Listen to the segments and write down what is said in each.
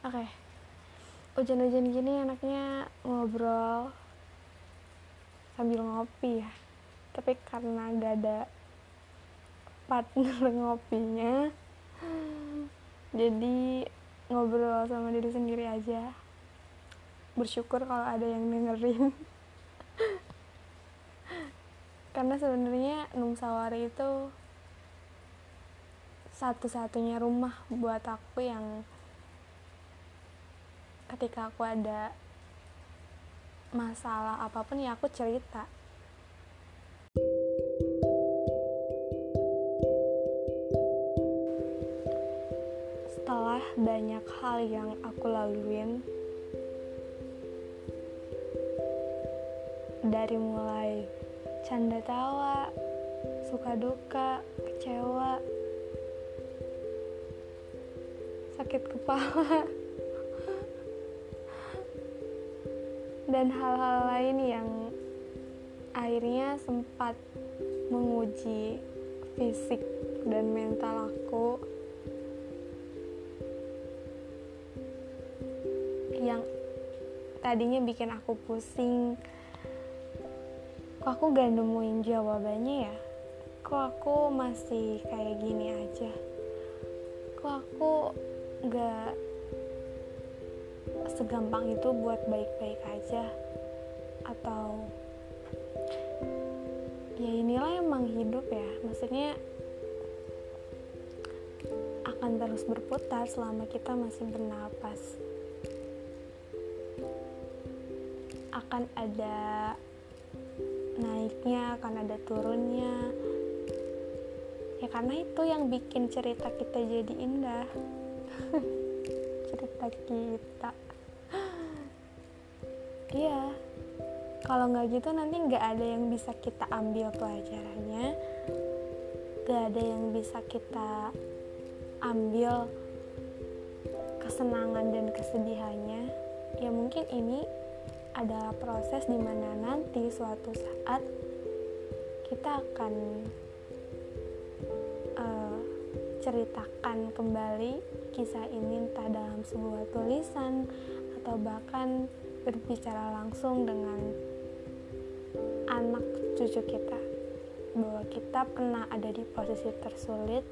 Oke. Hujan-hujan gini enaknya ngobrol sambil ngopi ya. Tapi karena gak ada partner ngopinya, jadi ngobrol sama diri sendiri aja. Bersyukur kalau ada yang dengerin. karena sebenarnya Nungsawari itu satu-satunya rumah buat aku yang ketika aku ada masalah apa pun ya aku cerita. Setelah banyak hal yang aku laluin dari mulai canda tawa, suka duka, kecewa, sakit kepala, dan hal-hal lain yang akhirnya sempat menguji fisik dan mental aku. Yang tadinya bikin aku pusing. Kok aku gak nemuin jawabannya ya? Kok aku masih kayak gini aja? Kok aku gak segampang itu buat baik-baik aja. Atau ya inilah emang hidup ya. Maksudnya akan terus berputar selama kita masih bernapas. Akan ada naiknya akan ada turunnya. Ya karena itu yang bikin cerita kita jadi indah. Cerita kita iya. Kalau nggak gitu nanti nggak ada yang bisa kita ambil pelajarannya. Nggak ada yang bisa kita ambil kesenangan dan kesedihannya. Ya mungkin ini adalah proses di mana nanti suatu saat kita akan uh, ceritakan kembali kisah ini entah dalam sebuah tulisan atau bahkan berbicara langsung dengan anak cucu kita. Bahwa kita pernah ada di posisi tersulit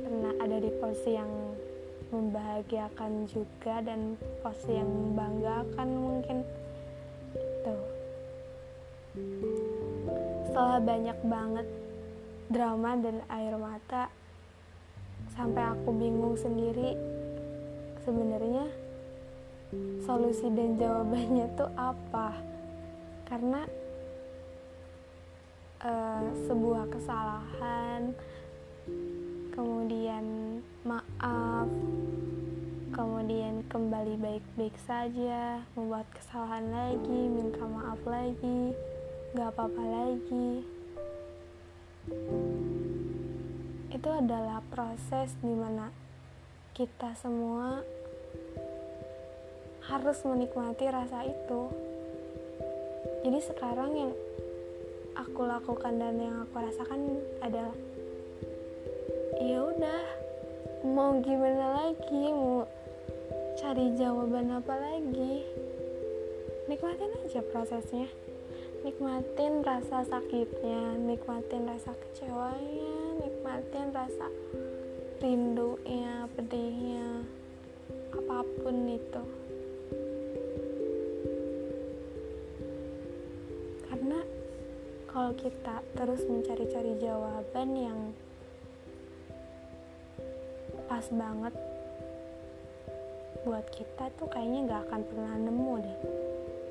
pernah ada di posisi yang membahagiakan juga dan posisi yang membanggakan mungkin. Itu setelah banyak banget drama dan air mata sampai aku bingung sendiri sebenarnya solusi dan jawabannya tuh apa? Karena uh, sebuah kesalahan kemudian maaf kemudian kembali baik-baik saja membuat kesalahan lagi minta maaf lagi gak apa-apa lagi. Itu adalah proses di mana kita semua harus menikmati rasa itu. Jadi sekarang yang aku lakukan dan yang aku rasakan adalah ya udah mau gimana lagi? Mau cari jawaban apa lagi? Nikmatin aja prosesnya. Nikmatin rasa sakitnya nikmatin rasa kecewanya nikmatin rasa rindunya pedihnya apa pun itu kalau kita terus mencari-cari jawaban yang pas banget buat kita tuh kayaknya gak akan pernah nemu deh.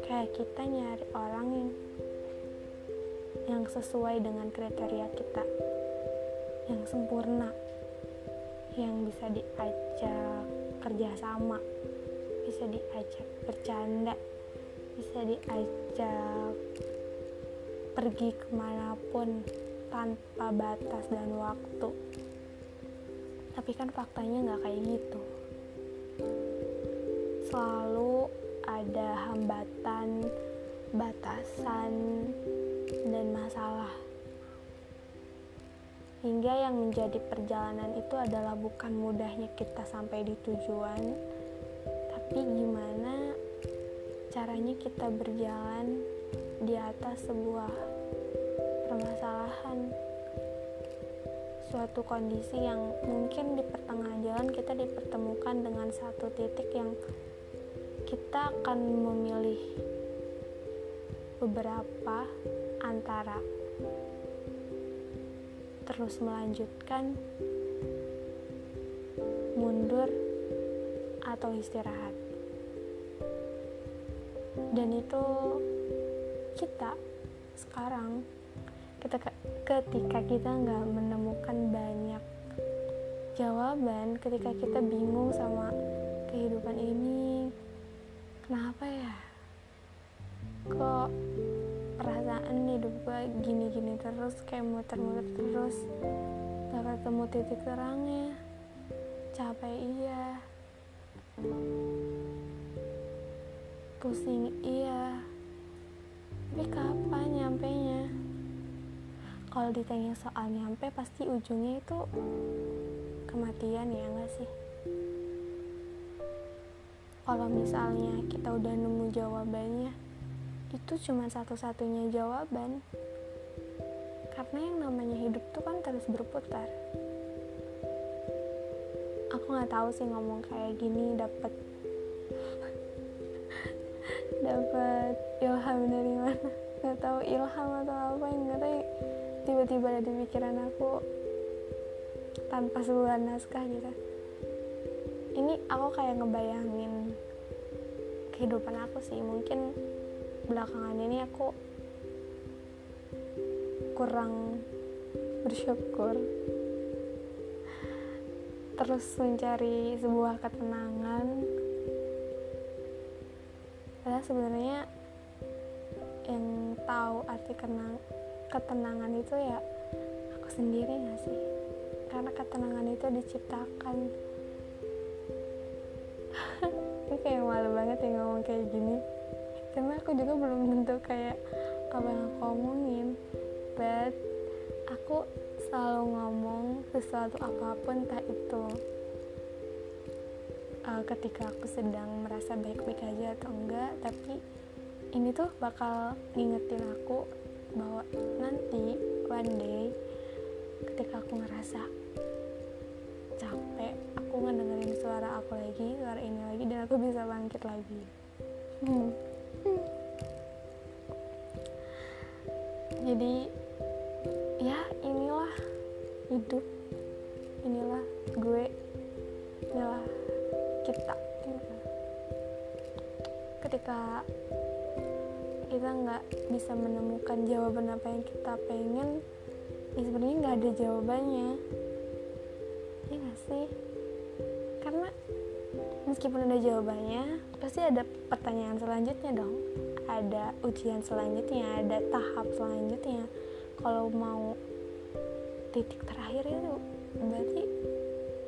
Kayak kita nyari orang yang yang sesuai dengan kriteria kita yang sempurna yang bisa diajak kerjasama bisa diajak bercanda bisa diajak pergi ke mana pun tanpa batas dan waktu. Tapi kan faktanya nggak kayak gitu. Selalu ada hambatan batasan dan masalah. Hingga yang menjadi perjalanan itu adalah bukan mudahnya kita sampai di tujuan tapi gimana caranya kita berjalan di atas sebuah permasalahan suatu kondisi yang mungkin di pertengahan jalan kita dipertemukan dengan satu titik yang kita akan memilih beberapa antara terus melanjutkan mundur atau istirahat. Dan itu kita sekarang kita ketika kita nggak menemukan banyak jawaban ketika kita bingung sama kehidupan ini kenapa ya? Kok perasaan hidup gue gini-gini terus kayak muter-muter terus gak ketemu titik terangnya capek iya pusing iya tapi kapan nyampe nya kalau ditanya soal nyampe pasti ujungnya itu kematian ya enggak sih? Kalau misalnya kita udah nemu jawabannya itu cuma satu-satunya jawaban. Karena yang namanya hidup tuh kan terus berputar. Aku nggak tahu sih ngomong kayak gini dapat dapat ilham dari mana? Nggak tahu ilham atau apa yang nggak tahu tiba-tiba ada di pikiran aku tanpa sebuah naskah gitu. Ini aku kayak ngebayangin kehidupan aku sih. Mungkin belakangan ini aku kurang bersyukur. Terus mencari sebuah ketenangan. Padahal sebenarnya tahu arti kenang ketenangan itu ya aku sendiri gak sih? Karena ketenangan itu diciptakan. Ini kayak malu banget ya ngomong kayak gini. Karena aku juga belum tentu kayak apa yang aku omongin. But aku selalu ngomong sesuatu apa pun tak itu uh, ketika aku sedang merasa baik-baik aja atau enggak tapi ini tuh bakal ngingetin aku bahwa nanti one day ketika aku ngerasa capek aku ngedengerin suara aku lagi suara ini lagi dan aku bisa bangkit lagi. Hmm. jadi ya inilah hidup. Inilah gue. Inilah kita. Ketika kita nggak bisa menemukan jawaban apa yang kita pengen ya sebenarnya nggak ada jawabannya. Ya nggak sih? Karena meskipun ada jawabannya pasti ada pertanyaan selanjutnya dong. Ada ujian selanjutnya ada tahap selanjutnya. Kalau mau titik terakhir itu berarti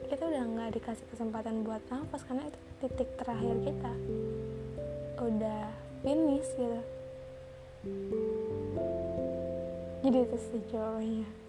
kita udah nggak dikasih kesempatan buat nafas karena itu titik terakhir kita. Udah finish gitu jadi itu sih jawabannya